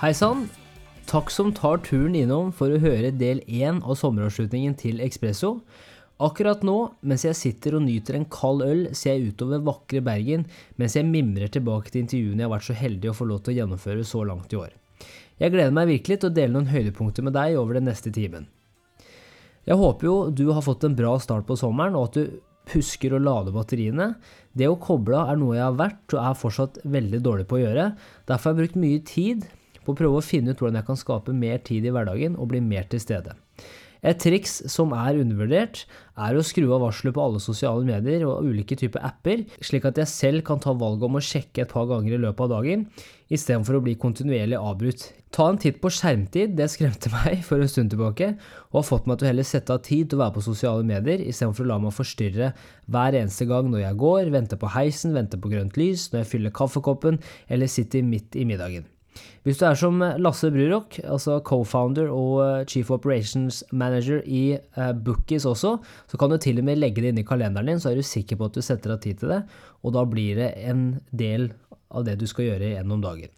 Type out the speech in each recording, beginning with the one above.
Hei sann! Takk som tar turen innom for å høre del én av sommeravslutningen til Ekspresso. Akkurat nå, mens jeg sitter og nyter en kald øl, ser jeg utover vakre Bergen mens jeg mimrer tilbake til intervjuene jeg har vært så heldig å få lov til å gjennomføre så langt i år. Jeg gleder meg virkelig til å dele noen høydepunkter med deg over den neste timen. Jeg håper jo du har fått en bra start på sommeren, og at du husker å lade batteriene. Det å koble av er noe jeg har vært og er fortsatt veldig dårlig på å gjøre. Derfor har jeg brukt mye tid på å prøve å finne ut hvordan jeg kan skape mer tid i hverdagen og bli mer til stede. Et triks som er undervurdert, er å skru av varselet på alle sosiale medier og ulike typer apper, slik at jeg selv kan ta valget om å sjekke et par ganger i løpet av dagen, istedenfor å bli kontinuerlig avbrutt. Ta en titt på skjermtid, det skremte meg for en stund tilbake, og har fått meg til å heller sette av tid til å være på sosiale medier, istedenfor å la meg forstyrre hver eneste gang når jeg går, venter på heisen, venter på grønt lys, når jeg fyller kaffekoppen eller sitter midt i middagen. Hvis du er som Lasse Brurok, altså co-founder og eh, chief operations manager i uh, Bookies også, så kan du til og med legge det inn i kalenderen din, så er du sikker på at du setter av tid til det, og da blir det en del av det du skal gjøre gjennom dagen.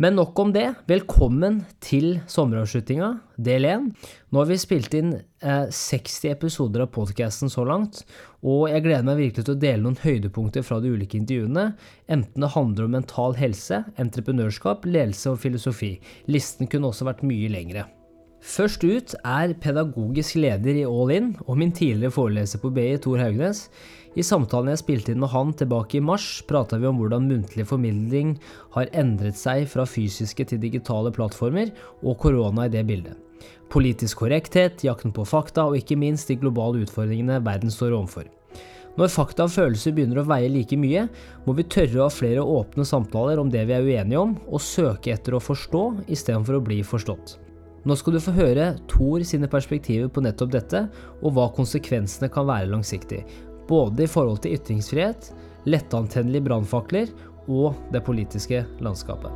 Men nok om det. Velkommen til sommeravslutninga, del én. Nå har vi spilt inn eh, 60 episoder av podkasten så langt, og jeg gleder meg virkelig til å dele noen høydepunkter fra de ulike intervjuene, enten det handler om mental helse, entreprenørskap, ledelse og filosofi. Listen kunne også vært mye lengre. Først ut er pedagogisk leder i All In og min tidligere foreleser på BI, Tor Haugnes. I samtalen jeg spilte inn med han tilbake i mars, prata vi om hvordan muntlig formidling har endret seg fra fysiske til digitale plattformer, og korona i det bildet. Politisk korrekthet, jakten på fakta og ikke minst de globale utfordringene verden står overfor. Når fakta og følelser begynner å veie like mye, må vi tørre å ha flere åpne samtaler om det vi er uenige om, og søke etter å forstå istedenfor å bli forstått. Nå skal du få høre Thor sine perspektiver på nettopp dette, og hva konsekvensene kan være langsiktig både i forhold til ytringsfrihet, lettantennelige brannfakler og det politiske landskapet.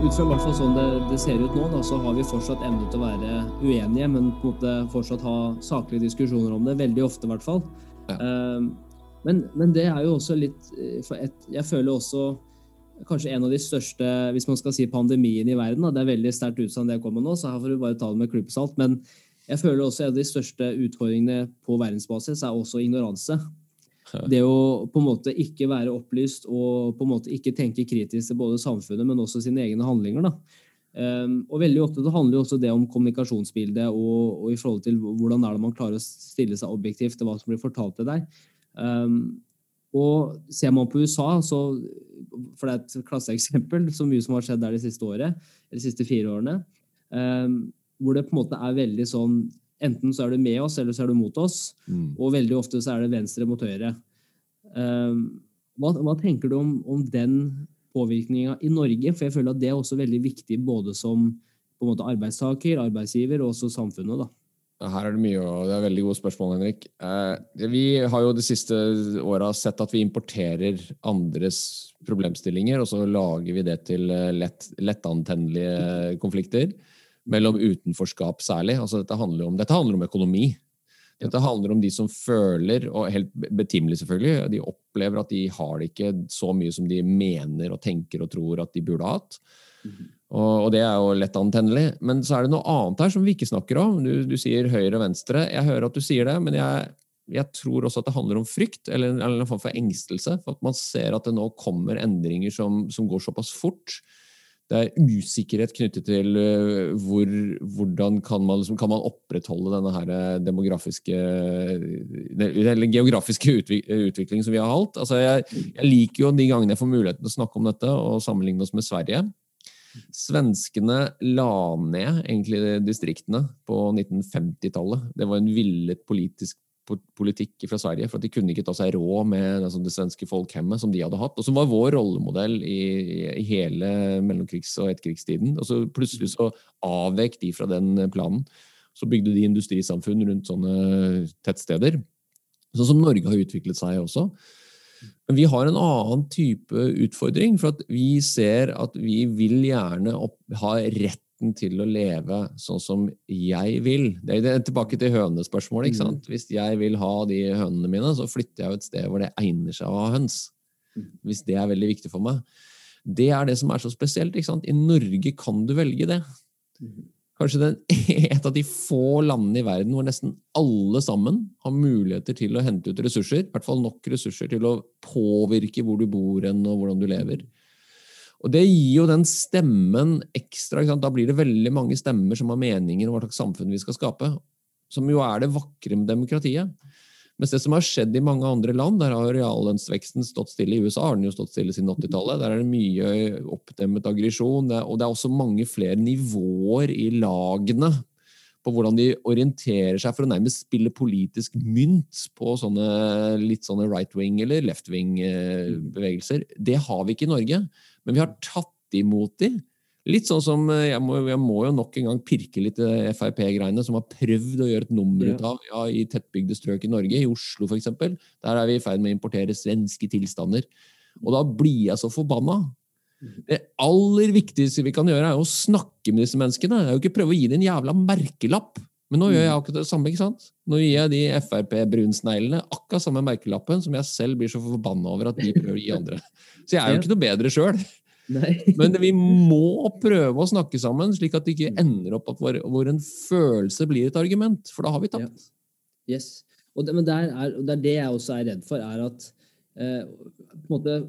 Ut fra hvert fall sånn det, det, ser ut nå, da, så har vi fortsatt evne til å være uenige, men på en måte fortsatt ha saklige diskusjoner om det. Veldig ofte, i hvert fall. Ja. Uh, men, men, det er jo også litt eh, for et, Jeg føler også kanskje en av de største hvis man skal si pandemien i verden. Da. Det er veldig sterkt utsagn det kommer nå, så her får du bare ta det med klypesalt. Men jeg føler også en av de største utfordringene på verdensbasis er også ignoranse. Det å på en måte ikke være opplyst og på en måte ikke tenke kritisk til både samfunnet, men også sine egne handlinger. da. Um, og veldig ofte det handler jo også det om kommunikasjonsbildet og, og, i forhold til hvordan er det man klarer å stille seg objektivt til hva som blir fortalt til deg. Um, og ser man på USA, så, for det er et klasseeksempel, så mye som har skjedd der de siste året, eller de siste fire årene, um, hvor det på en måte er veldig sånn Enten så er du med oss, eller så er du mot oss. Mm. Og veldig ofte så er det venstre mot høyre. Um, hva, hva, tenker du om, om den påvirkninga i Norge? For jeg føler at det er også veldig viktig både som på en måte arbeidstaker, arbeidsgiver og også samfunnet. da. Her er det mye, og det er veldig gode spørsmål, Henrik. Eh, vi har jo de siste åra sett at vi importerer andres problemstillinger, og så lager vi det til eh, lett, lettantennelige konflikter. Mellom utenforskap særlig. Altså, dette, handler om, dette handler om økonomi. Dette handler om de som føler, og helt betimelig selvfølgelig, de opplever at de har det ikke så mye som de mener og tenker og tror at de burde ha hatt. Mm og, og, det er jo lett antennelig. Men så er det noe annet her som vi ikke snakker om. Du, du sier høyre og venstre. Jeg hører at du sier det, men jeg, jeg tror også at det handler om frykt, eller, eller en form for engstelse. For at man ser at det nå kommer endringer som, som går såpass fort. Det er usikkerhet knyttet til uh, hvor, hvordan kan man, liksom, kan man, opprettholde denne her uh, demografiske eller geografiske utviklingen som vi har hatt. Altså jeg, jeg, liker jo de gangene jeg får muligheten til å snakke om dette og sammenligne oss med Sverige. Svenskene la ned egentlig distriktene på 1950-tallet. Det var en villet politisk politikk fra Sverige, for at de kunne ikke ta seg råd med altså, det svenske folkhemmet som de hadde hatt, og som var vår rollemodell i, i hele mellomkrigs- og etterkrigstiden. Og så plutselig så avvek de fra den planen. Så bygde de industrisamfunn rundt sånne tettsteder. Sånn som Norge har utviklet seg også. Men vi har en annen type utfordring, for at vi ser at vi vil gjerne opp, ha retten til å leve sånn som jeg vil. Det er tilbake til hønespørsmålet. ikke sant? Hvis jeg vil ha de hønene mine, så flytter jeg jo et sted hvor det egner seg å ha høns. Hvis det er veldig viktig for meg. Det er det som er så spesielt. ikke sant? I Norge kan du velge det. Kanskje den, et av de få landene i verden hvor nesten alle sammen har muligheter til å hente ut ressurser. I hvert fall nok ressurser til å påvirke hvor du bor hen og hvordan du lever. Og Det gir jo den stemmen ekstra. Da blir det veldig mange stemmer som har meninger om hva slags samfunn vi skal skape. Som jo er det vakre med demokratiet. Mens det som har skjedd i mange andre land, der har reallønnsveksten stått stille. I USA har den jo stått stille siden 80-tallet. Der er det mye oppdemmet aggresjon. Og det er også mange flere nivåer i lagene på hvordan de orienterer seg for å nærmest spille politisk mynt på sånne litt sånne right wing eller left wing-bevegelser. Eh, det har vi ikke i Norge, men vi har tatt imot de Litt sånn som eh, jeg må, jeg må, jo nok en gang pirke litt Frp-greiene, som har prøvd å gjøre et nummer ut av ja, i tettbygde strøk i Norge, i Oslo f.eks. Der er vi i ferd med å importere svenske tilstander. Og da blir jeg så forbanna. Mhm. Det aller viktigste vi kan gjøre, er å snakke med disse menneskene. Det er jo ikke prøve å gi dem en jævla merkelapp. Men nå gjør jeg mhm. akkurat det samme. ikke sant? Nå gir jeg de Frp-brunsneglene akkurat samme merkelappen som jeg selv blir så forbanna over at de prøver å gi andre. Så jeg er jo ikke noe bedre sjøl. Men vi må prøve å snakke sammen, slik at det ikke mm. ender opp at vår, hvor en følelse blir et argument. For da har vi tapt. Ja. Yes. Og det, men der er, det er, det jeg også er redd for, er at eh, måte,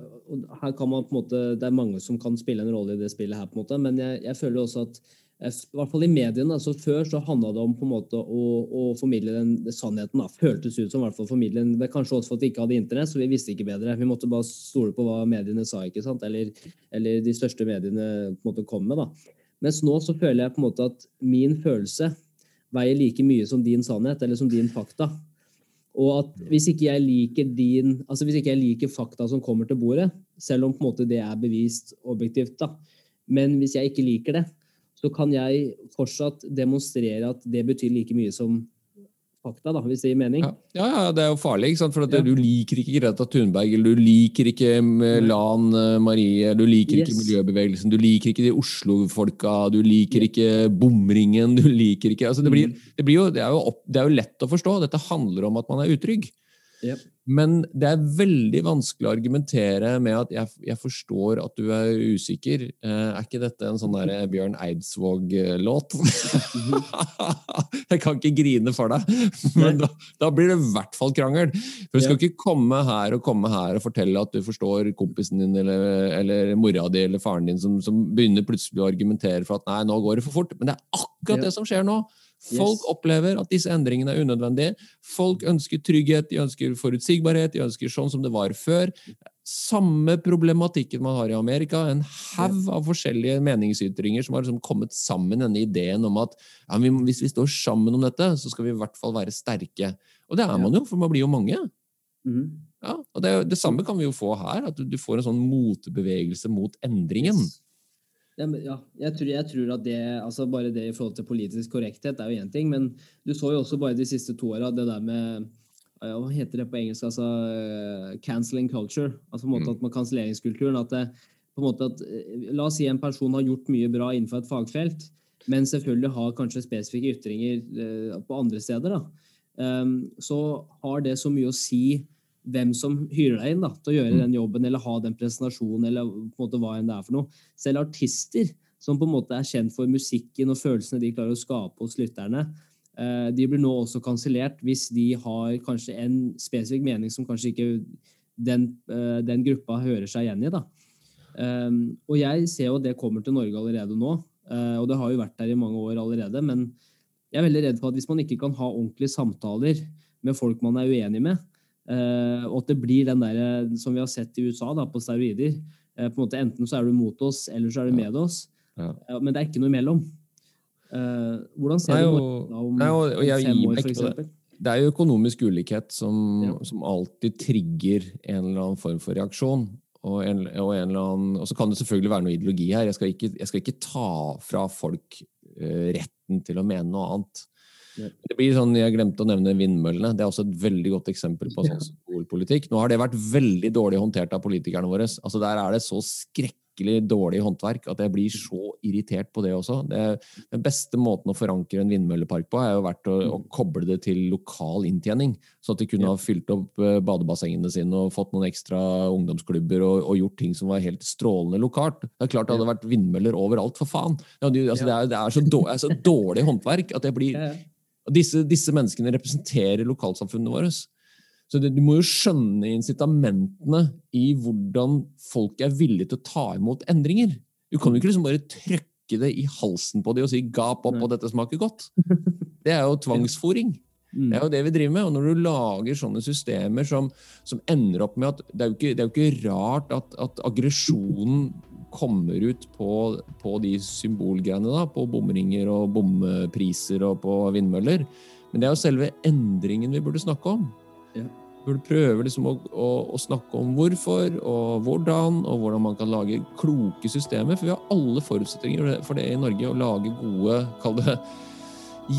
her kan man på en måte, Det er mange som kan spille en rolle i det spillet her, på en måte, men jeg, jeg føler også at i hvert fall i mediene, altså Før så handla det om på en måte å, å formidle den, sannheten. da, Føltes ut som i hvert fall formidlen, det Kanskje også for at vi ikke hadde internett, så vi visste ikke bedre. Vi måtte bare stole på hva mediene sa, ikke sant? Eller, eller de største mediene på en måte kom med. da. Mens nå så føler jeg på en måte at min følelse veier like mye som din sannhet eller som din fakta. Og at hvis ikke jeg liker din, altså hvis ikke jeg liker fakta som kommer til bordet, selv om på en måte det er bevist objektivt, da, men hvis jeg ikke liker det, så kan jeg fortsatt demonstrere at det betyr like mye som fakta, da, hvis det gir mening. Ja, ja, ja det er jo farlig. For ja. Du liker ikke Greta Thunberg, eller du liker ikke eh, Lan eh, Marie, du liker yes. ikke miljøbevegelsen, du liker ikke de Oslo-folka, du liker ikke bomringen, du liker ikke altså det, blir, mm. det, blir jo, det, er opp, det er jo lett å forstå. Dette handler om at man er utrygg. Yep. Men det er veldig vanskelig å argumentere med at jeg, jeg forstår at du er usikker. Eh, er ikke dette en sånn der Bjørn Eidsvåg-låt? jeg kan ikke grine for deg, men da, da blir det i hvert fall krangel. For Du skal ikke komme her og komme her og fortelle at du forstår kompisen din eller, eller mora di eller faren din, som, som, begynner plutselig å argumentere for at nei, nå går det for fort. Men det er akkurat det som skjer nå. Folk yes. opplever at disse endringene er unødvendige. Folk ønsker trygghet, de ønsker forutsigbarhet, de ønsker sånn som det var før. Samme problematikken man har i Amerika. En haug av forskjellige meningsytringer som har liksom kommet sammen denne ideen om at ja, hvis vi står sammen om dette, så skal vi i hvert fall være sterke. Og det er man jo, for man blir jo mange. Mm. Ja, og det, det, samme kan vi jo få her. At du får en sånn motbevegelse mot endringen. Yes. Ja, jeg tror, jeg tror, at det, altså bare det i forhold til politisk korrekthet er jo én ting, men du så jo også bare de siste to åra det der med Hva heter det på engelsk? altså Canceling culture. altså på en måte mm. at man Kanselleringskulturen. at det, på en måte at, La oss si en person har gjort mye bra innenfor et fagfelt, men selvfølgelig har kanskje spesifikke ytringer eh, på andre steder. da, um, Så har det så mye å si hvem som hyrer deg inn da, til å gjøre mm. den jobben eller ha den presentasjonen. eller på en måte hva enn det er for noe. Selv artister som på en måte er kjent for musikken og følelsene de klarer å skape hos lytterne, eh, de blir nå også kansellert hvis de har kanskje en spesifikk mening som kanskje ikke den, eh, den gruppa hører seg igjen i. da. Um, og jeg ser jo at det kommer til Norge allerede nå, uh, og det har jo vært der i mange år allerede. Men jeg er veldig redd for at hvis man ikke kan ha ordentlige samtaler med folk man er uenig med, og at det blir den der, eh, som vi har sett i USA, da, på steroider. Uh, på en måte Enten så er du mot oss, eller så er du med oss. Ja. Men det er ikke noe imellom. hvordan ser du Norge om, nei, og, og jeg, fem år, f.eks.? Det. det er jo økonomisk ulikhet som, ja. som, alltid trigger en eller annen form for reaksjon. Og, en, og, en annen, og så kan det selvfølgelig være noe ideologi her. Jeg skal ikke, jeg skal ikke ta fra folk retten til å mene noe annet. Det blir sånn, Jeg glemte å nevne vindmøllene. Det er også et veldig godt eksempel på sånn symbolpolitikk. Nå har det vært veldig dårlig håndtert av politikerne våre. Altså Der er det så skrekkelig dårlig håndverk at jeg blir så irritert på det også. Det, den beste måten å forankre en vindmøllepark på, er jo vært å, å koble det til lokal inntjening. Så at de kunne ha fylt opp eh, badebassengene sine og fått noen ekstra ungdomsklubber og, og, gjort ting som var helt strålende lokalt. Det er klart det hadde vært vindmøller overalt, for faen! Altså, det, er, det er, så dårlig, er, så dårlig, håndverk at jeg blir disse, disse menneskene representerer lokalsamfunnet våre. Så det, Du må jo skjønne incitamentene i hvordan folk er villige til å ta imot endringer. Du kan jo ikke liksom bare trykke det i halsen på dem og si 'gap opp, og dette smaker godt'. Det er jo tvangsfòring. Mm. Det er jo det vi driver med. Og når du lager sånne systemer som, som ender opp med at Det er jo ikke, er jo ikke rart at, at aggresjonen kommer ut på, på de symbolgreiene, da, på bomringer og bompriser og på vindmøller. Men det er jo selve endringen vi burde snakke om. Ja burde prøve liksom å, å, å, snakke om hvorfor og hvordan, og hvordan man kan lage kloke systemer. For vi har alle forutsetninger for det i Norge, å lage gode, kall det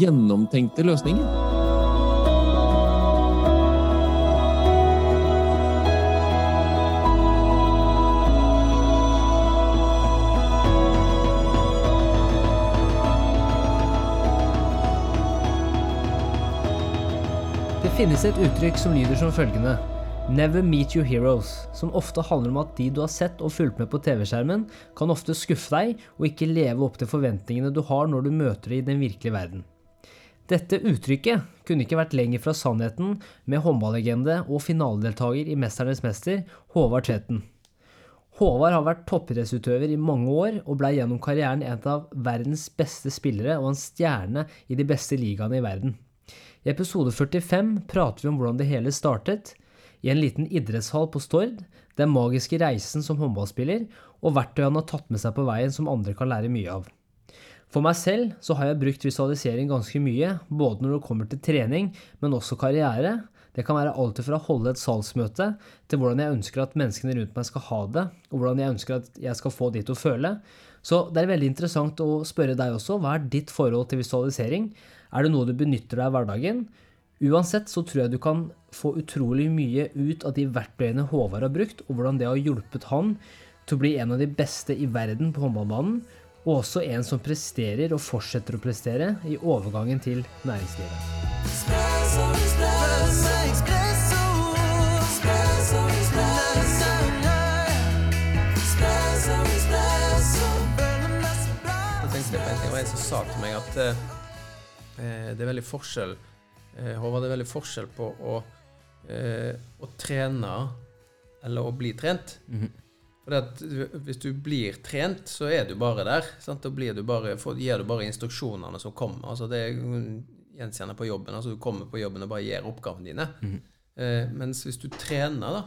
gjennomtenkte løsninger. Finnes et uttrykk som lyder som følgende Never meet your heroes, som ofte handler om at de du har sett og fulgt med på TV-skjermen, kan ofte skuffe deg og ikke leve opp til forventningene du har når du møter dem i den virkelige verden. Dette uttrykket kunne ikke vært lenger fra sannheten med håndballegende og finaledeltaker i Mesternes mester, Håvard Tvetten. Håvard har vært toppidrettsutøver i mange år og blei gjennom karrieren en av verdens beste spillere og en stjerne i de beste ligaene i verden. I episode 45 prater vi om hvordan det hele startet, i en liten idrettshall på Stord, den magiske reisen som håndballspiller, og verktøy han har tatt med seg på veien som andre kan lære mye av. For meg selv så har jeg brukt visualisering ganske mye, både når det kommer til trening, men også karriere. Det kan være alt fra å holde et salgsmøte, til hvordan jeg ønsker at menneskene rundt meg skal ha det, og hvordan jeg ønsker at jeg skal få de til å føle. Så det er veldig interessant å spørre deg også, hva er ditt forhold til visualisering? Er det noe du benytter deg av hverdagen? Uansett så tror jeg du kan få utrolig mye ut av de verktøyene Håvard har brukt, og hvordan det har hjulpet han til å bli en av de beste i verden på håndballbanen, og også en som presterer og fortsetter å prestere i overgangen til næringslivet. Jeg tenkte på en ting, og en som sa til meg at eh, Eh, det er veldig forskjell eh, Håvard, det er veldig forskjell på å, eh, å trene eller å bli trent. Mm -hmm. For Hvis du blir trent, så er du bare der. Sant? Da du bare, for, gir du bare instruksjonene som kommer. Altså det er gjenkjennende på jobben. altså Du kommer på jobben og bare gjør oppgavene dine. Mm -hmm. eh, mens hvis du trener, da,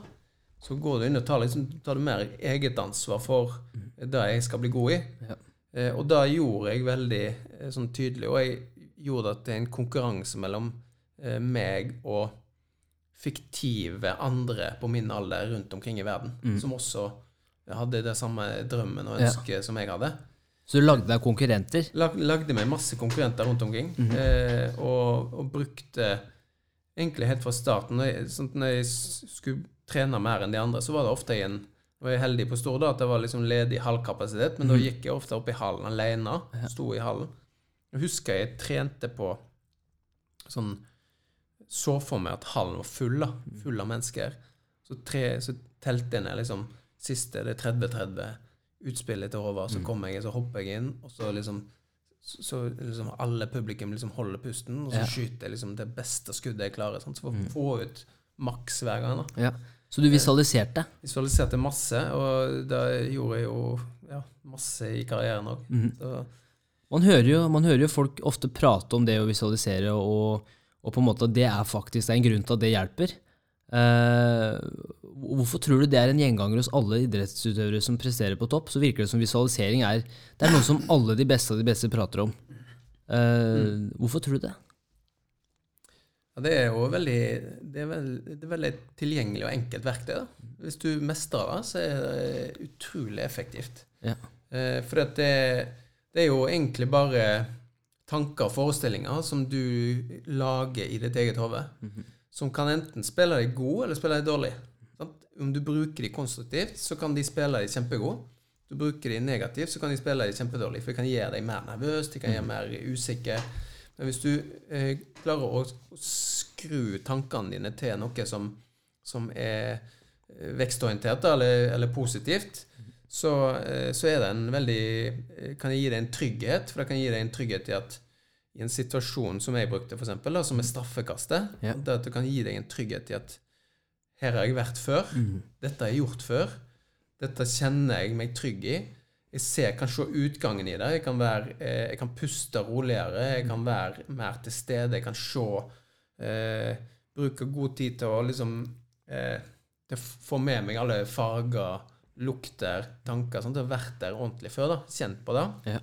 så går du inn og tar, liksom, tar du mer eget ansvar for mm. det jeg skal bli god i. Ja. Eh, og da gjorde jeg veldig eh, sånn tydelig. Og jeg gjorde at det er en konkurranse mellom eh, meg og fiktive andre på min alder rundt omkring i verden, mm. som også hadde det samme drømmen og ønsket ja. som jeg hadde. Så du lagde deg konkurrenter? Lag, lagde meg masse konkurrenter rundt omkring. Mm eh, og, og, brukte egentlig helt fra starten Når jeg, sånn, når jeg skulle trene mer enn de andre, så var det ofte i en var jeg heldig på Stord at det var liksom ledig halvkapasitet, men mm da mhm. gikk jeg ofte opp i hallen alene. Sto i hallen. Jeg husker jeg trente på sånn Så for meg at hallen var full, da, full av mennesker. Så, tre, så telte jeg ned liksom siste det er 30-30 utspillet er over, Så mm. kommer jeg, så hopper jeg inn, og så liksom så liksom alle publikum liksom holder pusten, og så ja. skyter jeg liksom det beste skuddet jeg klarer. Sant? Så for å mm. få ut maks hver gang. da. Ja. Så du visualiserte? Jeg visualiserte masse, og da gjorde jeg jo ja, masse i karrieren òg. Mm. Man hører, jo, man hører, jo, folk ofte prate om det å visualisere, og, og på en måte det er faktisk det er en grunn til at det hjelper. Uh, hvorfor tror du det er en gjenganger hos alle idrettsutøvere som presterer på topp? Så virker det som visualisering er Det er noe som alle de beste av de beste prater om. Uh, mm. Hvorfor tror du det? Ja, det er jo veldig, det er veld, det er veldig tilgjengelig og enkelt verktøy. Da. Hvis du mestrer det, så er det utrolig effektivt. Ja. Uh, for det er det er jo egentlig bare tanker og forestillinger som du lager i ditt eget hode. Mm -hmm. Som kan enten spille deg god eller spille deg dårlig. Sant? Om du bruker de konstruktivt, så kan de spille deg kjempegod. Du bruker de negativt, så kan de spille deg kjempedårlig. For de kan gjøre deg mer nervøs, de kan gjøre mer usikker. Men hvis du eh, klarer å, skru tankene dine til noe som, som er eh, vekstorientert eller, eller positivt, så, eh, så er det en veldig eh, Kan jeg gi deg en trygghet? For det kan gi deg en trygghet i at i en situasjon som jeg brukte, for eksempel, da, som er straffekastet, Ja. det at det kan gi deg en trygghet i at her har jeg vært før. Dette har jeg gjort før. Dette kjenner jeg meg trygg i. Jeg ser, kan se utgangen i det. Jeg kan, være, eh, jeg kan puste roligere. Jeg kan være mer til stede. Jeg kan se eh, Bruke god tid til å liksom eh, til å få med meg alle farger, lukter, tanker. Sånn. Det har vært der ordentlig før. da, Kjent på det. Ja.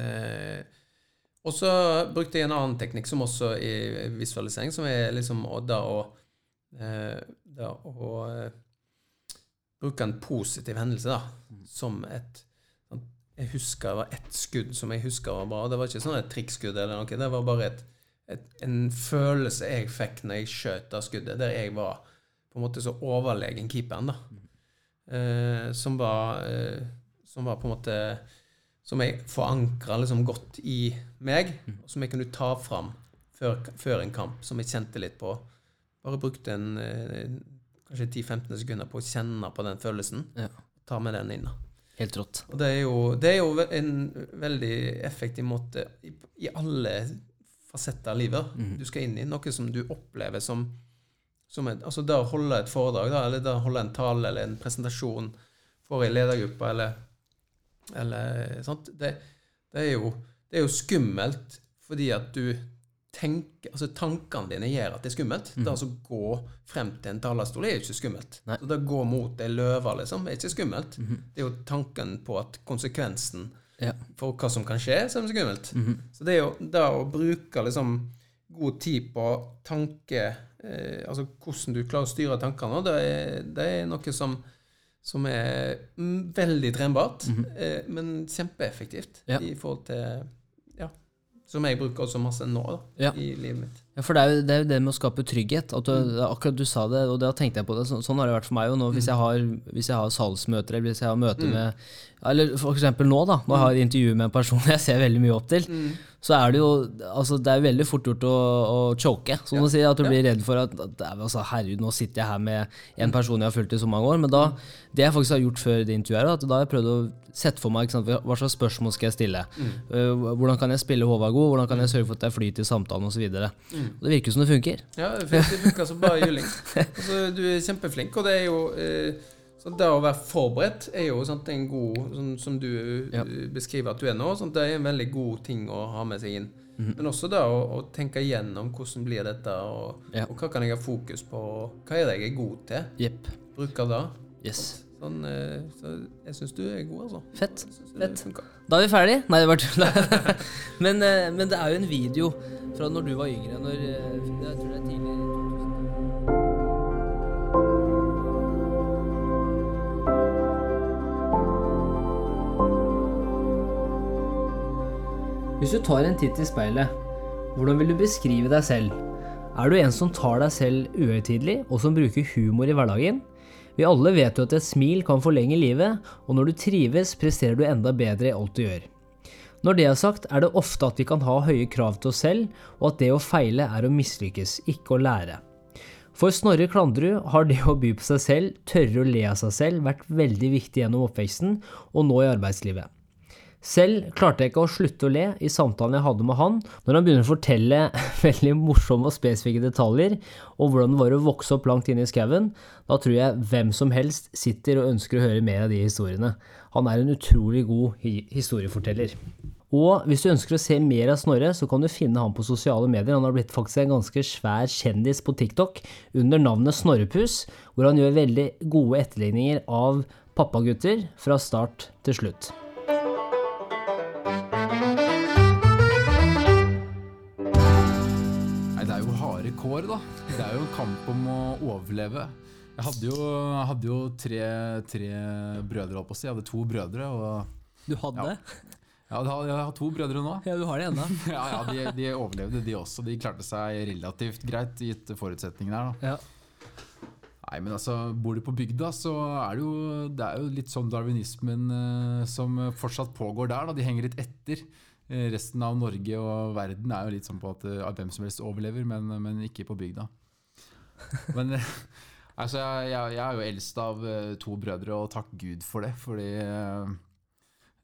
Eh, og så brukte jeg en annen teknikk som også i visualisering, som er liksom da å, eh, da å eh, bruke en positiv hendelse da, som et sånn, Jeg husker det var ett skudd som jeg husker var bra. og Det var ikke sånn et trikkskudd eller noe. Det var bare et, et, en følelse jeg fikk når jeg skjøt av skuddet, der jeg var på en måte så overlegen keeperen, da. Eh, som var eh, Som var på en måte som jeg forankra liksom godt i meg, og som jeg kunne ta fram før, før en kamp, som jeg kjente litt på. Bare brukte en, eh, kanskje 10-15 sekunder på å kjenne på den følelsen. Ja. Ta med den inn. da. Helt rått. Og det er jo, det er jo en veldig effektiv måte i, i alle fasetter av livet du skal inn i. Noe som du opplever som et, altså det å holde et foredrag, da, eller det å holde en tale eller en presentasjon for ei ledergruppe, eller, eller sant? Det, det, er jo, det er jo skummelt fordi at du tenker Altså tankene dine gjør at det er skummelt. Det altså gå frem til en talerstol er jo ikke skummelt. Nei. Så det å gå mot ei løve, liksom, er ikke skummelt. Det er jo tanken på at konsekvensen Ja. for hva som kan skje, som er skummelt. Så det er jo det å bruke liksom god tid på tanke Altså hvordan du klarer å styre tankene, det er, det er noe som som er mm, veldig trenbart, eh, men kjempeeffektivt Ja. i forhold til Ja. Som jeg bruker også masse nå da, Ja. i livet mitt. Ja, for det er, jo, det er jo det med å skape trygghet. Du, er akkurat du sa det, og da tenkte jeg på det. Så, sånn har det vært for meg jo nå. Hvis jeg har, hvis jeg har salgsmøter, eller hvis jeg har møter med Eller for eksempel nå, da. Nå har jeg et intervju med en person jeg ser veldig mye opp til. Så er det jo altså det er veldig fort gjort å, å choke, som man sier. At du blir redd for at, at altså, herregud, nå sitter jeg her med en person jeg har fulgt i så mange år. Men da, det jeg faktisk har gjort før det intervjuet, er at da har jeg prøvd å sette for meg sant, hva slags spørsmål skal jeg stille. Mm. hvordan kan jeg spille Håvard god? Hvordan kan jeg sørge for at jeg flyter i samtalen osv. Det virker som det funker. Ja, det funker som bare juling. Altså, du er kjempeflink, og det er jo eh, så Det å være forberedt er jo sant, en god sånn, Som du Ja. eh, beskriver at du er nå, sant, det er en veldig god ting å ha med seg inn. Mhm. Men også da å, å tenke igjennom hvordan blir dette, og, Ja. og hva kan jeg ha fokus på, og hva er det jeg er god til? Yep. Bruke det. Yes. Sånn, eh, så jeg syns du er god, altså. Fett. Fett. Da er vi ferdig. Nei, det var tull. men, eh, men det er jo en video fra når du var yngre. Når, eh, jeg tror det er tidlig i 2000. Hvis du tar en titt i speilet, hvordan vil du beskrive deg selv? Er du en som tar deg selv uhøytidelig, og som bruker humor i hverdagen? Vi alle vet jo at et smil kan forlenge livet, og når du trives, presterer du enda bedre i alt du gjør. Når det er sagt, er det ofte at vi kan ha høye krav til oss selv, og at det å feile er å mislykkes, ikke å lære. For Snorre Klandrud har det å by på seg selv, tørre å le av seg selv, vært veldig viktig gjennom oppveksten, og nå i arbeidslivet. Selv klarte jeg ikke å slutte å le i samtalen jeg hadde med han, når han begynner å fortelle veldig morsomme og spesifikke detaljer om hvordan det var å vokse opp langt inne i skauen. Da tror jeg hvem som helst sitter og ønsker å høre mer av de historiene. Han er en utrolig god historieforteller. Og hvis du ønsker å se mer av Snorre, så kan du finne han på sosiale medier. Han har blitt faktisk en ganske svær kjendis på TikTok under navnet Snorrepus, hvor han gjør veldig gode etterligninger av pappagutter fra start til slutt. Nei, det er jo harde kår, da. Det er jo en kamp om å overleve. Jeg hadde jo, hadde jo tre, tre brødre, holdt på å si. Jeg hadde to brødre. Og Du hadde? ja, har, jeg har to brødre nå. Ja, du har det ennå. Ja, ja, de, de overlevde, de også. De klarte seg relativt greit gitt forutsetningene her. Da. Ja. Nei, men altså, Bor du på bygda, så er det jo, det er jo litt sånn darwinismen eh, som fortsatt pågår der. da, De henger litt etter. Eh, resten av Norge og verden er jo litt sånn på at, eh, hvem som helst overlever, men, men ikke på bygda. Men altså, jeg, jeg, jeg er jo eldst av eh, to brødre, og takk Gud for det. Fordi eh,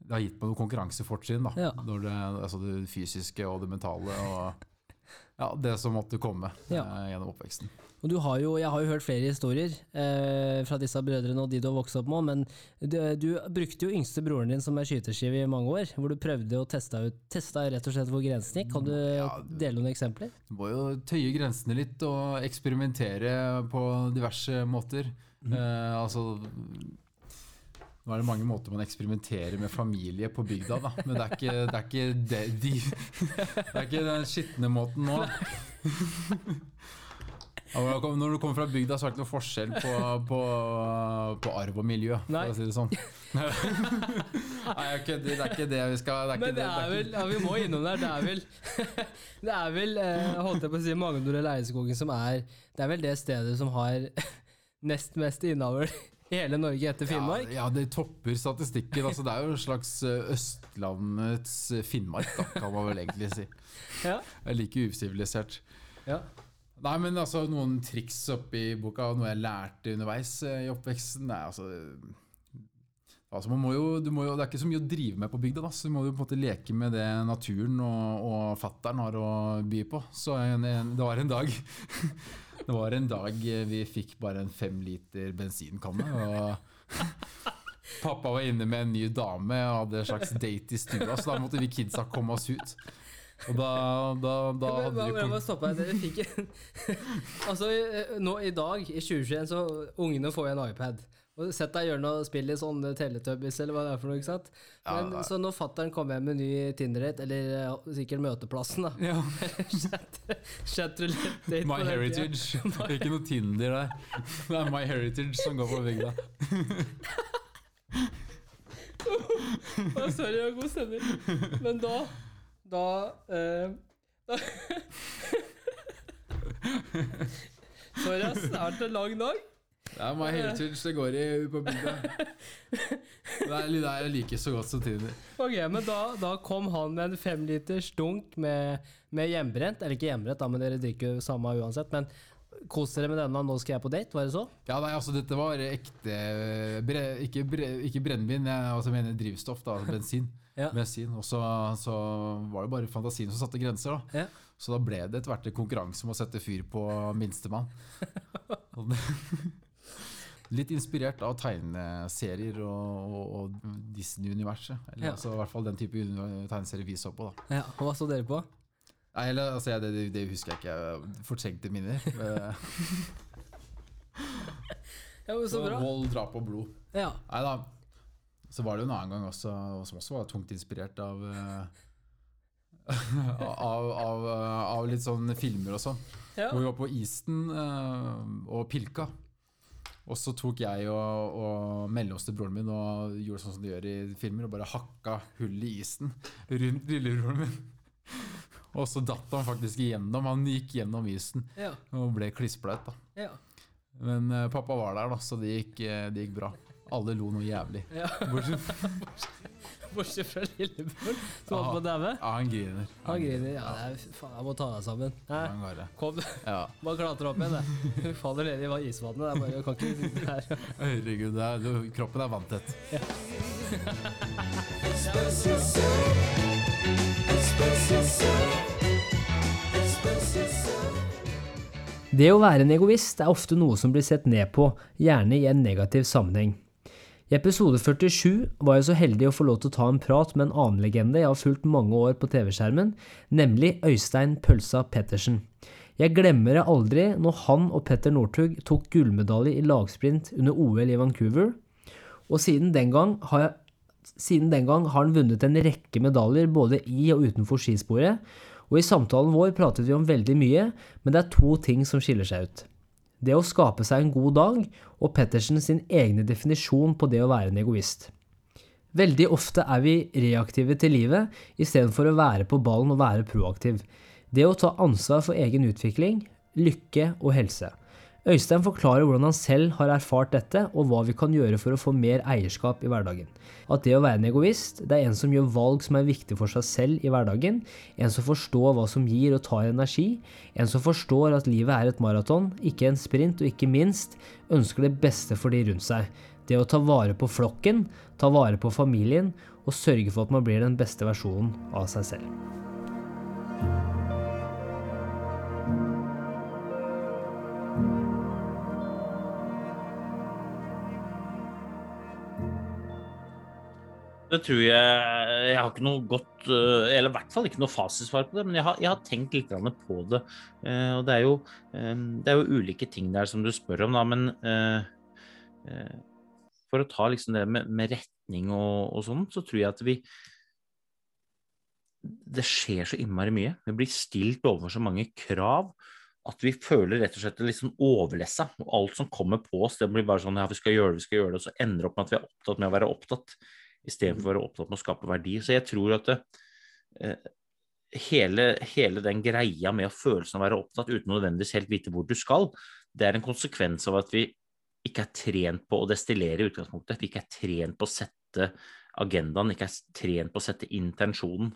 det har gitt meg noe konkurransefortrinn. da, Ja. når det, altså det fysiske og det mentale. og ja, det som måtte komme Ja. eh, gjennom oppveksten. Og du har jo, jeg har jo hørt flere historier eh, fra disse brødrene og de du har vokst opp med, men du, du brukte jo yngste broren din som en skyteskive i mange år, hvor du prøvde å teste ut testa rett og slett hvor grensen gikk. Kan du Ja, dele noen eksempler? Du må jo tøye grensene litt og eksperimentere på diverse måter. Eh, altså Nå er det mange måter man eksperimenterer med familie på bygda, da. Men det er ikke, det er ikke, de, de, det er ikke den skitne måten nå. Når du kommer fra bygda, så er det ikke noe forskjell på, på, på arv og miljø, Nei. for å si det sånn. Nei, kødder. Det er ikke det vi skal det Men det det, er det er vel, ja vi må innom der, det er vel Det er vel, eh, holdt jeg på å si, Magnor Leirskogen som er Det er vel det stedet som har nest mest innavl i hele Norge etter Finnmark? Ja, ja, det topper statistikken. Altså, det er jo en slags eh, Østlandets eh, Finnmark, da, kan man vel egentlig si. Ja. Det er like usivilisert. Ja. Nei, men altså, noen triks oppi boka, noe jeg lærte underveis eh, i oppveksten Nei, altså, altså man må jo, må jo, Det er ikke så mye å drive med på bygda, da, så du må jo på en måte leke med det naturen og, og fattern har å by på. Så en, en, det var en dag Det var en dag eh, vi fikk bare en fem liter bensinkanne. og Pappa var inne med en ny dame og hadde en slags date i stua, så da måtte vi kidsa komme oss ut. Og da, da, da Men, hadde hva- vi jeg stoppe. Dere fikk en Altså, eh, nå i dag, i 2021, så ungene får en iPad. Og Sett deg gjøre noe spill i sånn Teletubbies eller hva det er for noe. ikke sant? Ja, Men, nei. så når fattern kommer hjem med ny Tinder-date, eller eh, sikkert Møteplassen, da ja. Chat- Chatroulette-date My på den tida. Heritage. Ikke noe Tinder der. Det er My Heritage som går på bygda. Å, sorry, jeg har god stemning. Men da Da, eh, da Sorry, ass. Det har vært en lang dag. Det er meg My Heritage det går i på bygda. Det er det jeg liker så godt som Tinder. Ok, men da, da kom han med en femliters dunk med, med hjemmebrent. Eller ikke hjemmebrent, da, men dere drikker jo samme uansett. Men kos dere med denne, nå skal jeg på date, var det så? Ja, nei, altså Dette var ekte bre, Ikke, bre, ikke brennevin, jeg altså, mener drivstoff. da, Bensin. Ja. Bensin. Og så, så var det bare fantasien som satte grenser. da Ja. Så da ble det etter hvert en konkurranse om å sette fyr på minstemann. Litt inspirert av tegneserier og, og, og Disney-universet. Eller Ja. altså, i hvert fall den type tegneserier vi så på. da Ja, og Hva så dere på? Nei, eller, altså, jeg, det, det, husker jeg ikke. Fortrengte minner. Eh, Ja, men Så bra. Vold, drap og blod. Ja. Nei da. Så var det jo en annen gang også, som også var tungt inspirert av eh, av, av, av litt sånn filmer og sånn. Ja. Hvor vi var på isen eh, og pilka. Og så tok jeg og, og til broren min og gjorde sånn som de gjør i filmer, og bare hakka hull i isen rundt lillebroren min. Og så datt han faktisk igjennom. Han gikk gjennom isen Ja. og ble klissblaut. Ja. Men uh, pappa var der, da, så det gikk, eh, det gikk bra. Alle lo noe jævlig. ja. Bortsett Bortsett fra lillebror som holdt Ja. på å daue. Ja, han griner. Han griner. Ja, det er, faen, jeg må ta deg sammen. Hæ? Kom, Ja. bare klatre opp igjen. det. Faller ned i isvannet. Det er bare, jeg kan ikke sitte her. Herregud, det er, du- kroppen er vanntett. Det å være en egoist er ofte noe som blir sett ned på, gjerne i en negativ sammenheng. I episode 47 var jeg så heldig å få lov til å ta en prat med en annen legende jeg har fulgt mange år på TV-skjermen, nemlig Øystein Pølsa Pettersen. Jeg glemmer det aldri når han og Petter Northug tok gullmedalje i lagsprint under OL i Vancouver, og siden den gang har jeg siden den gang har han vunnet en rekke medaljer både i og utenfor skisporet, og i samtalen vår pratet vi om veldig mye, men det er to ting som skiller seg ut. Det å skape seg en god dag, og Pettersen sin egne definisjon på det å være en egoist. Veldig ofte er vi reaktive til livet istedenfor å være på ballen og være proaktiv. Det å ta ansvar for egen utvikling, lykke og helse. Øystein forklarer hvordan han selv har erfart dette, og hva vi kan gjøre for å få mer eierskap i hverdagen. At det å være en egoist, det er en som gjør valg som er viktig for seg selv i hverdagen, en som forstår hva som gir og tar energi, en som forstår at livet er et maraton, ikke en sprint, og ikke minst ønsker det beste for de rundt seg. Det å ta vare på flokken, ta vare på familien, og sørge for at man blir den beste versjonen av seg selv. Det tror jeg Jeg har ikke noe godt eh, Eller i hvert fall ikke noe fasitsvar på det, men jeg har, jeg har tenkt litt på det. Eh, og det er, jo, eh, det er, jo, ulike ting der som du spør om, da, men for å ta liksom det med, med retning og, og, sånn, så tror jeg at vi Det skjer så innmari mye. Vi blir stilt overfor så mange krav at vi føler rett og slett litt sånn overlessa. Og alt som kommer på oss, det blir bare sånn ja, vi skal gjøre det, vi skal gjøre det, og så ender det opp med at vi er opptatt med å være opptatt istedenfor å være opptatt med å skape verdi. Så jeg tror at eh, hele, hele, den greia med følelsen av å være opptatt uten nødvendigvis helt vite hvor du skal, det er en konsekvens av at vi ikke er trent på å destillere i utgangspunktet. Vi ikke er trent på å sette agendaen, ikke er trent på å sette intensjonen.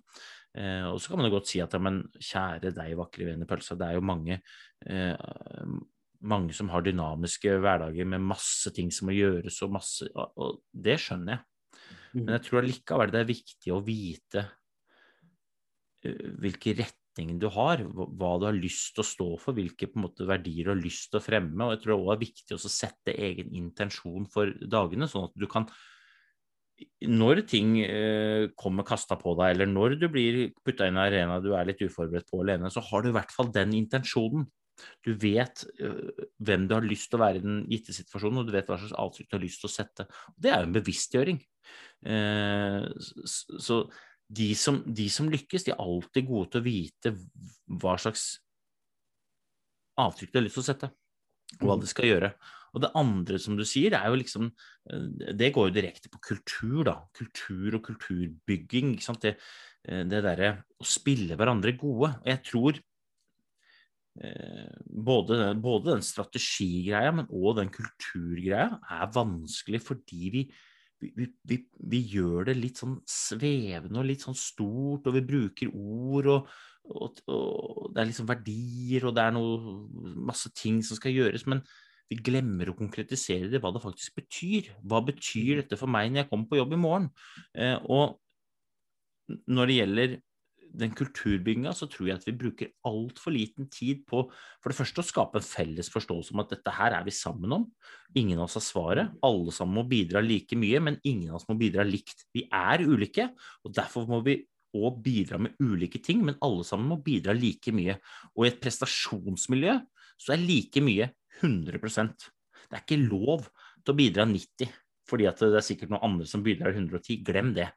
Eh, og så kan man jo godt si at ja, men kjære deg, vakre vene pølsa, det er jo mange, eh, mange som har dynamiske hverdager med masse ting som må gjøres og masse Og det skjønner jeg. Men jeg tror allikevel det er viktig å vite hvilke retninger du har, hva du har lyst til å stå for, hvilke måte, verdier du har lyst til å fremme. Og jeg tror det også er viktig å sette egen intensjon for dagene, sånn at du kan når ting kommer kasta på deg, eller når du blir putta inn i en arena du er litt uforberedt på alene, så har du i hvert fall den intensjonen. Du vet hvem du har lyst til å være i den gitte situasjonen, og du vet hva slags avtrykk du har lyst til å sette. Det er jo en bevisstgjøring. Uh, så de som, de som, lykkes, de er alltid gode til å vite hva slags avtrykk de har lyst til å sette, og hva mm. de skal gjøre. Og det andre som du sier, er jo liksom eh, Det går jo direkte på kultur, da. Kultur og kulturbygging. ikke sant? Det, det derre å spille hverandre gode. Og jeg tror Eh, både, både, den strategigreia, men òg den kulturgreia er vanskelig fordi vi, vi, vi, vi, gjør det litt sånn svevende og litt sånn stort, og vi bruker ord, og, og, og det er liksom verdier, og det er noe, masse ting som skal gjøres, men vi glemmer å konkretisere det, hva det faktisk betyr. Hva betyr dette for meg når jeg kommer på jobb i morgen? Eh, og når det gjelder den kulturbygginga så tror jeg at vi bruker altfor liten tid på for det første å skape en felles forståelse om at dette her er vi sammen om. Ingen av oss har svaret. Alle sammen må bidra like mye, men ingen av oss må bidra likt. Vi er ulike, og derfor må vi òg bidra med ulike ting, men alle sammen må bidra like mye. Og i et prestasjonsmiljø så er like mye 100 Det er ikke lov til å bidra 90 fordi at det er sikkert noen andre som bidrar 110. Glem det.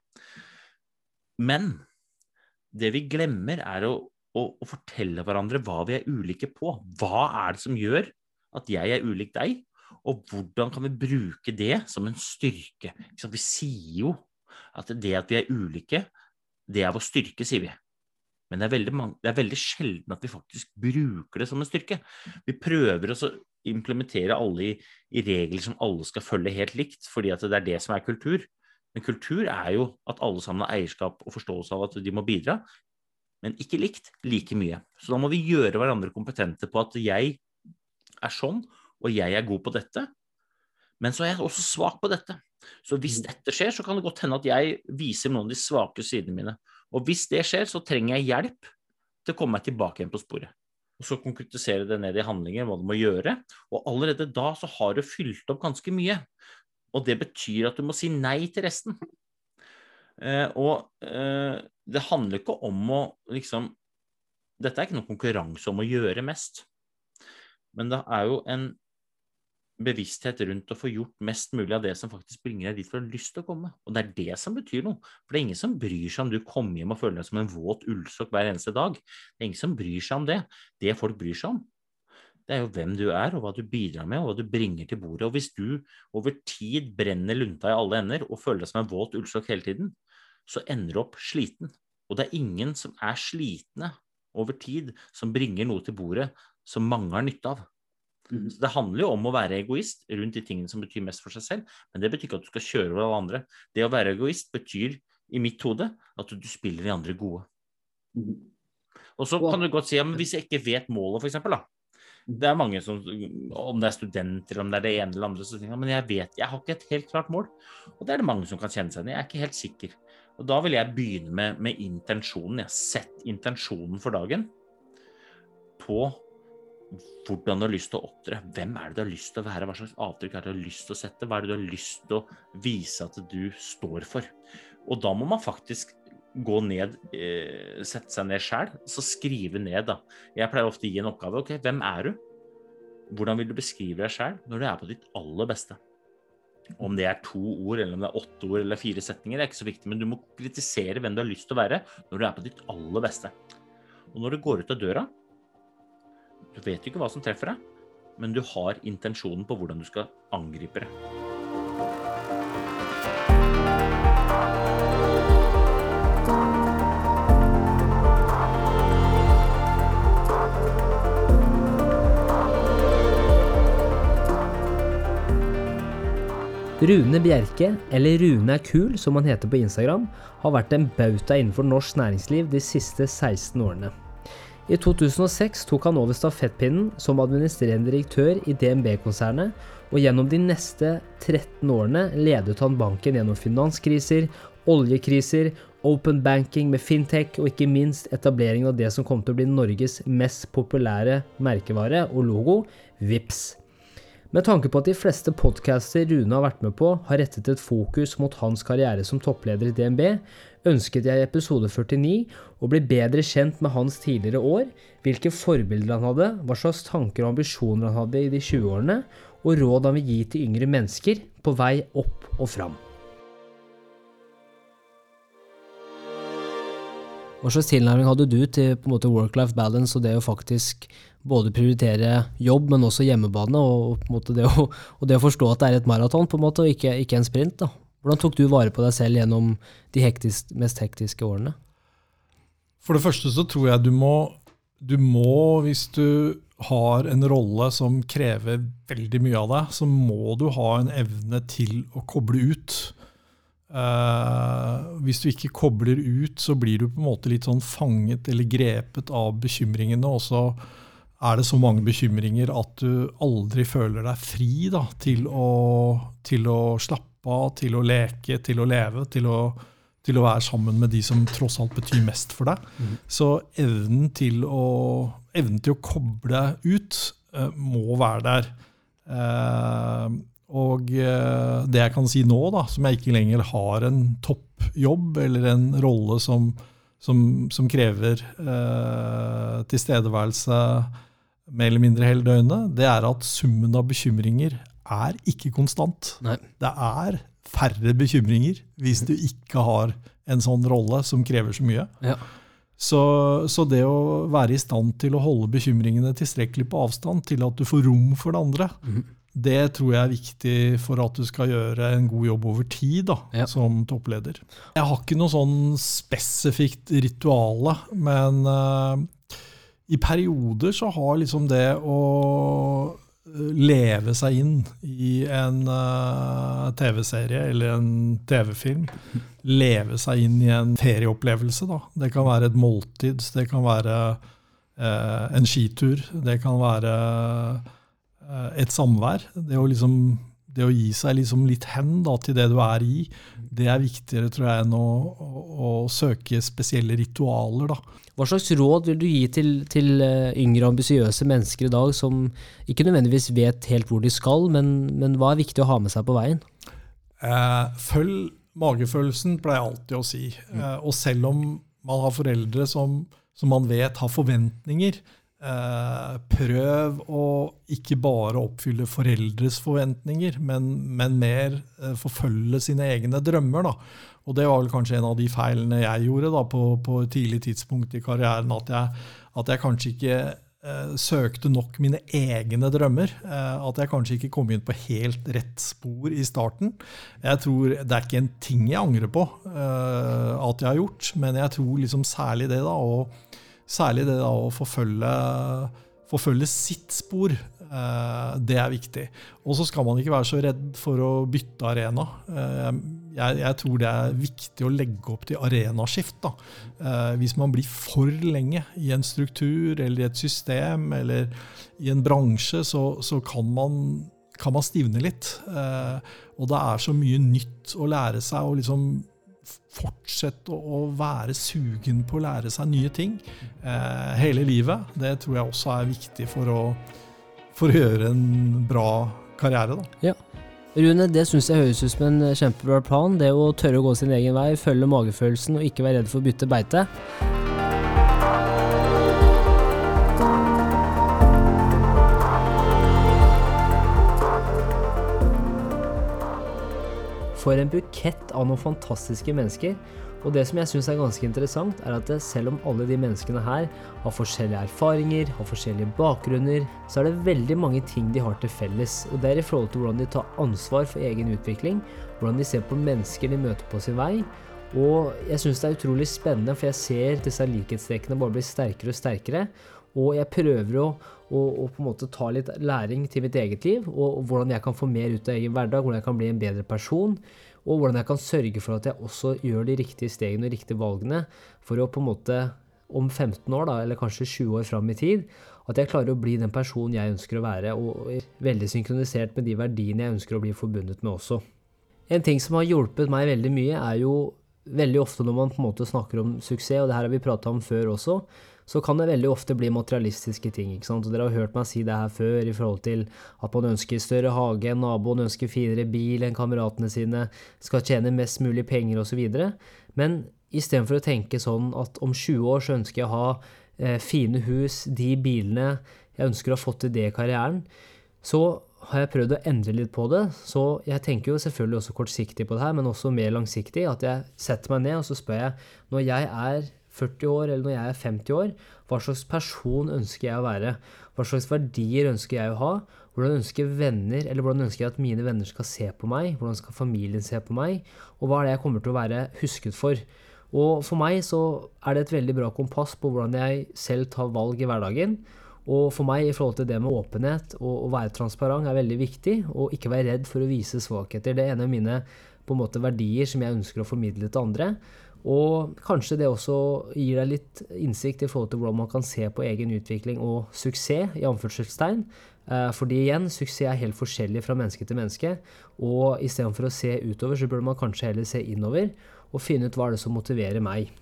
Men det vi glemmer, er å, å, å, fortelle hverandre hva vi er ulike på. Hva er det som gjør at jeg er ulik deg, og hvordan kan vi bruke det som en styrke? Vi sier jo at det at vi er ulike, det er vår styrke, sier vi. Men det er, veldig, det er veldig sjelden at vi faktisk bruker det som en styrke. Vi prøver å implementere alle i, i regler som alle skal følge helt likt, fordi det er det som er kultur. Men kultur er jo at alle sammen har eierskap og forståelse av at de må bidra, men ikke likt like mye. Så da må vi gjøre hverandre kompetente på at jeg er sånn, og jeg er god på dette, men så er jeg også svak på dette. Så hvis mm. dette skjer, så kan det godt hende at jeg viser noen av de svake sidene mine. Og hvis det skjer, så trenger jeg hjelp til å komme meg tilbake igjen på sporet. Og så konkretisere det ned i handlinger, hva du må gjøre. Og allerede da så har du fylt opp ganske mye. Og det betyr at du må si nei til resten. Eh, og eh, det handler ikke om å liksom Dette er ikke noen konkurranse om å gjøre mest. Men det er jo en bevissthet rundt å få gjort mest mulig av det som faktisk bringer deg dit du har lyst til å komme. Og det er det som betyr noe. For det er ingen som bryr seg om du kommer hjem og føler deg som en våt ullsokk hver eneste dag. Det er ingen som bryr seg om det. Det folk bryr seg om, det er jo hvem du er, og hva du bidrar med, og hva du bringer til bordet. Og hvis du over tid brenner lunta i alle ender og føler deg som en våt ullsokk hele tiden, så ender du opp sliten. Og det er ingen som er slitne over tid, som bringer noe til bordet som mange har nytte av. Så Det handler jo om å være egoist rundt de tingene som betyr mest for seg selv, men det betyr ikke at du skal kjøre over alle andre. Det å være egoist betyr i mitt hode at du spiller de andre gode. Og så kan du godt si ja, hvis jeg ikke vet målet, f.eks. da. Det er mange som, om det er studenter, om det er det ene eller andre, så tenker men jeg vet, jeg har ikke et helt klart mål. Og det er det mange som kan kjenne seg igjen i. Jeg er ikke helt sikker. Og da vil jeg begynne med, med intensjonen. Jeg har Sett intensjonen for dagen på hvordan du har lyst til å opptre. Hvem er det du har lyst til å være? Hva slags avtrykk er det du har lyst til å sette? Hva er det du har lyst til å vise at du står for? Og da må man faktisk gå ned, eh, sette seg ned sjæl, så skrive ned, da. Jeg pleier ofte å gi en oppgave. Ok, hvem er du? Hvordan vil du beskrive deg sjæl når du er på ditt aller beste? Om det er to ord, eller om det er åtte ord eller fire setninger, det er ikke så viktig, men du må kritisere hvem du har lyst til å være når du er på ditt aller beste. Og når du går ut av døra, du vet jo ikke hva som treffer deg, men du har intensjonen på hvordan du skal angripe det. Rune Bjerke, eller Rune er kul som han heter på Instagram, har vært en bauta innenfor norsk næringsliv de siste 16 årene. I 2006 tok han over stafettpinnen som administrerende direktør i DNB-konsernet, og gjennom de neste 13 årene ledet han banken gjennom finanskriser, oljekriser, open banking med fintech og ikke minst etableringen av det som kom til å bli Norges mest populære merkevare og logo, VIPS. Med tanke på at de fleste podcaster Rune har vært med på, har rettet et fokus mot hans karriere som toppleder i DNB, ønsket jeg i episode 49 å bli bedre kjent med hans tidligere år, hvilke forbilder han hadde, hva slags tanker og ambisjoner han hadde i de 20-årene, og råd han vil gi til yngre mennesker på vei opp og fram. Hva slags tilnærming hadde du til på en måte work-life balance og det å faktisk både prioritere jobb, men også hjemmebane, og, på en måte det, å, det å forstå at det er et maraton på en måte, og ikke, ikke en sprint? da? Hvordan tok du vare på deg selv gjennom de hektisk, mest hektiske årene? For det første så tror jeg du må, du må, hvis du har en rolle som krever veldig mye av deg, så må du ha en evne til å koble ut. Eh, hvis du ikke kobler ut, så blir du på en måte litt sånn fanget eller grepet av bekymringene. og så er det så mange bekymringer at du aldri føler deg fri da, til, å, til å slappe av, til å leke, til å leve, til å, til å være sammen med de som tross alt betyr mest for deg. Så evnen til, å, evnen til å koble ut uh, må være der. Eh, og eh, det jeg kan si nå, da, som jeg ikke lenger har en toppjobb eller en rolle som, som, som krever eh, tilstedeværelse mer eller mindre hele døgnet, det er at summen av bekymringer er ikke konstant. Nei. Det er færre bekymringer hvis du ikke har en sånn rolle som krever så mye. Ja. Så, så det å være i stand til å holde bekymringene tilstrekkelig på avstand til at du får rom for det andre, Mhm. Det tror jeg er viktig for at du skal gjøre en god jobb over tid da, Ja. som toppleder. Jeg har ikke noe sånn spesifikt rituale, men uh, i perioder så har liksom det å eh, leve seg inn i en uh, TV-serie eller en TV-film, leve seg inn i en ferieopplevelse. Da. Det kan være et måltid, det kan være uh, en skitur, det kan være eh, et samvær. Det å, liksom, det å gi seg liksom litt hen da, til det du er i, det er viktigere tror jeg, enn å, å, å søke spesielle ritualer. Da. Hva slags råd vil du gi til, til eh, yngre, ambisiøse mennesker i dag som ikke nødvendigvis vet helt hvor de skal, men, men hva er viktig å ha med seg på veien? Eh, følg magefølelsen, pleier jeg alltid å si. Eh, og selv om man har foreldre som, som man vet har forventninger, eh, prøv å ikke bare oppfylle foreldres forventninger, men, men mer eh, forfølge sine egne drømmer. Da. Og det var vel kanskje en av de feilene jeg gjorde da, på, på et tidlig tidspunkt i karrieren, at jeg, at jeg kanskje ikke eh, søkte nok mine egne drømmer. Eh, at jeg kanskje ikke kom inn på helt rett spor i starten. Jeg tror Det er ikke en ting jeg angrer på eh, at jeg har gjort, men jeg tror liksom særlig det da, å, særlig det da å forfølge, forfølge sitt spor. Eh, det er viktig. Og så skal man ikke være så redd for å bytte arena. Eh, jeg, jeg, tror det er viktig å legge opp til arenaskift. Da. Eh, hvis man blir for lenge i en struktur eller i et system eller i en bransje, så, så kan, man, kan, man, stivne litt. og det er så mye nytt å lære seg. og liksom fortsette å være sugen på å lære seg nye ting eh, hele livet. Det tror jeg også er viktig for å, for å gjøre en bra karriere. Da. Ja. Rune, det syns jeg høres ut som en kjempebra plan. Det å tørre å gå sin egen vei, følge magefølelsen og ikke være redd for å bytte beite. For en bukett av noen fantastiske mennesker. Og det som jeg syns er ganske interessant, er at selv om alle de menneskene her har forskjellige erfaringer, har forskjellige bakgrunner, så er det veldig mange ting de har til felles. Og det er i forhold til hvordan de tar ansvar for egen utvikling, hvordan de ser på mennesker de møter på sin vei. Og jeg syns det er utrolig spennende, for jeg ser disse likhetstrekkene bare bli sterkere og sterkere. Og jeg prøver å, å, å, på en måte ta litt læring til mitt eget liv, og, hvordan jeg kan få mer ut av egen hverdag, hvordan jeg kan bli en bedre person, og hvordan jeg kan sørge for at jeg også gjør de riktige stegene og riktige valgene for å på en måte om 15 år, da, eller kanskje 20 år fram i tid, at jeg klarer å bli den personen jeg ønsker å være, og veldig synkronisert med de verdiene jeg ønsker å bli forbundet med også. En ting som har hjulpet meg veldig mye, er jo veldig ofte når man på en måte snakker om suksess, og det her har vi prata om før også, så kan det veldig ofte bli materialistiske ting. ikke sant? Og Dere har hørt meg si det her før i forhold til at man ønsker større hage naboen, ønsker finere bil enn kameratene sine, skal tjene mest mulig penger osv. Men istedenfor å tenke sånn at om 20 år så ønsker jeg å ha eh, fine hus, de bilene, jeg ønsker å ha fått til det i karrieren, så har jeg prøvd å endre litt på det. Så jeg tenker jo selvfølgelig også kortsiktig på det her, men også mer langsiktig. At jeg setter meg ned og så spør jeg når jeg er 40 år, eller når jeg er 50 år, hva slags person ønsker jeg å være? Hva slags verdier ønsker jeg å ha? Hvordan ønsker venner, eller hvordan ønsker jeg at mine venner skal se på meg? Hvordan skal familien se på meg? Og hva er det jeg kommer til å være husket for? Og for meg så er det et veldig bra kompass på hvordan jeg selv tar valg i hverdagen. Og for meg i forhold til det med åpenhet og å være transparent er veldig viktig. Og ikke være redd for å vise svakheter. Det er en av mine på en måte verdier som jeg ønsker å formidle til andre. Og kanskje det også gir deg litt innsikt i forhold til hvordan man kan se på egen utvikling og suksess, i anførselstegn. Eh, fordi igjen, suksess er helt forskjellig fra menneske til menneske. Og istedenfor å se utover, så burde man kanskje heller se innover og finne ut hva er det som motiverer meg.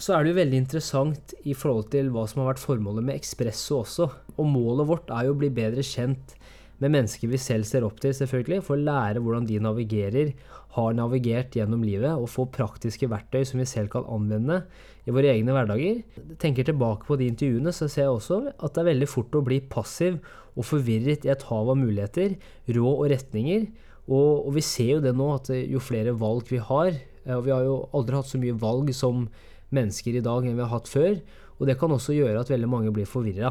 Så er det jo veldig interessant i forhold til hva som har vært formålet med Ekspresso også. Og målet vårt er jo å bli bedre kjent med mennesker vi selv ser opp til, selvfølgelig, for å lære hvordan de navigerer, har navigert gjennom livet, og få praktiske verktøy som vi selv kan anvende i våre egne hverdager. Tenker tilbake på de intervjuene, så ser jeg også at det er veldig fort å bli passiv og forvirret i et hav av muligheter, råd og retninger. Og, og, vi ser jo det nå, at jo flere valg vi har og Vi har jo aldri hatt så mye valg som mennesker i dag enn vi har hatt før. Og det kan også gjøre at veldig mange blir forvirra.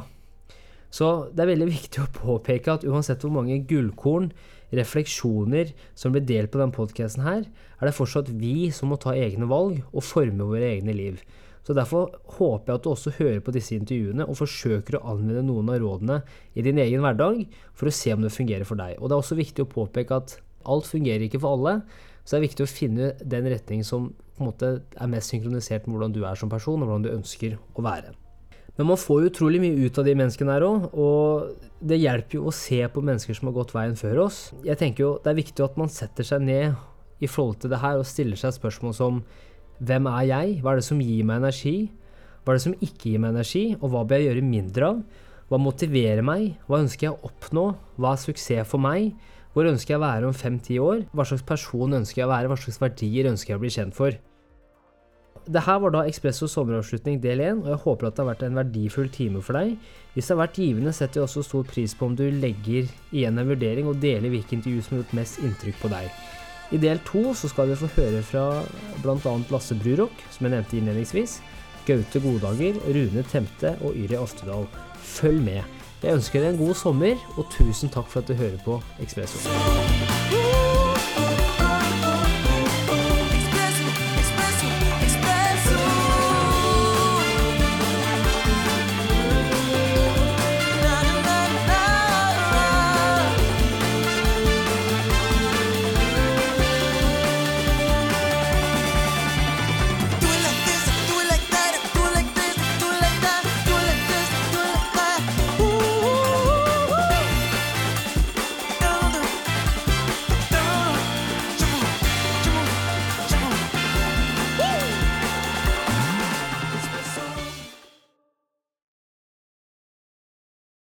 Så det er veldig viktig å påpeke at uansett hvor mange gullkorn, refleksjoner som blir delt på denne podkasten her, er det fortsatt vi som må ta egne valg og forme våre egne liv. Så Derfor håper jeg at du også hører på disse intervjuene og forsøker å anvende noen av rådene i din egen hverdag for å se om det fungerer for deg. Og Det er også viktig å påpeke at alt fungerer ikke for alle, så det er viktig å finne den retning som på en måte er mest synkronisert med hvordan du er som person, og hvordan du ønsker å være. Men man får jo utrolig mye ut av de menneskene her òg, og det hjelper jo å se på mennesker som har gått veien før oss. Jeg tenker jo det er viktig at man setter seg ned i forhold til det her og stiller seg spørsmål som hvem er jeg? Hva er det som gir meg energi? Hva er det som ikke gir meg energi, og hva bør jeg gjøre mindre av? Hva motiverer meg? Hva ønsker jeg å oppnå? Hva er suksess for meg? Hvor ønsker jeg å være om fem-ti år? Hva slags person ønsker jeg å være? Hva slags verdier ønsker jeg å bli kjent for? Det her var da Ekspresso sommeravslutning del 1, og jeg håper at det har vært en verdifull time for deg. Hvis det har vært givende, setter jeg også stor pris på om du legger igjen en vurdering og deler hvilke intervju som har gjort mest inntrykk på deg. I del to så skal vi få høre fra bl.a. Lasse Brurok, som jeg nevnte innledningsvis, Gaute Godager, Rune Temte og Yri Oftedal. Følg med. Jeg ønsker deg en god sommer, og tusen takk for at du hører på Ekspresso.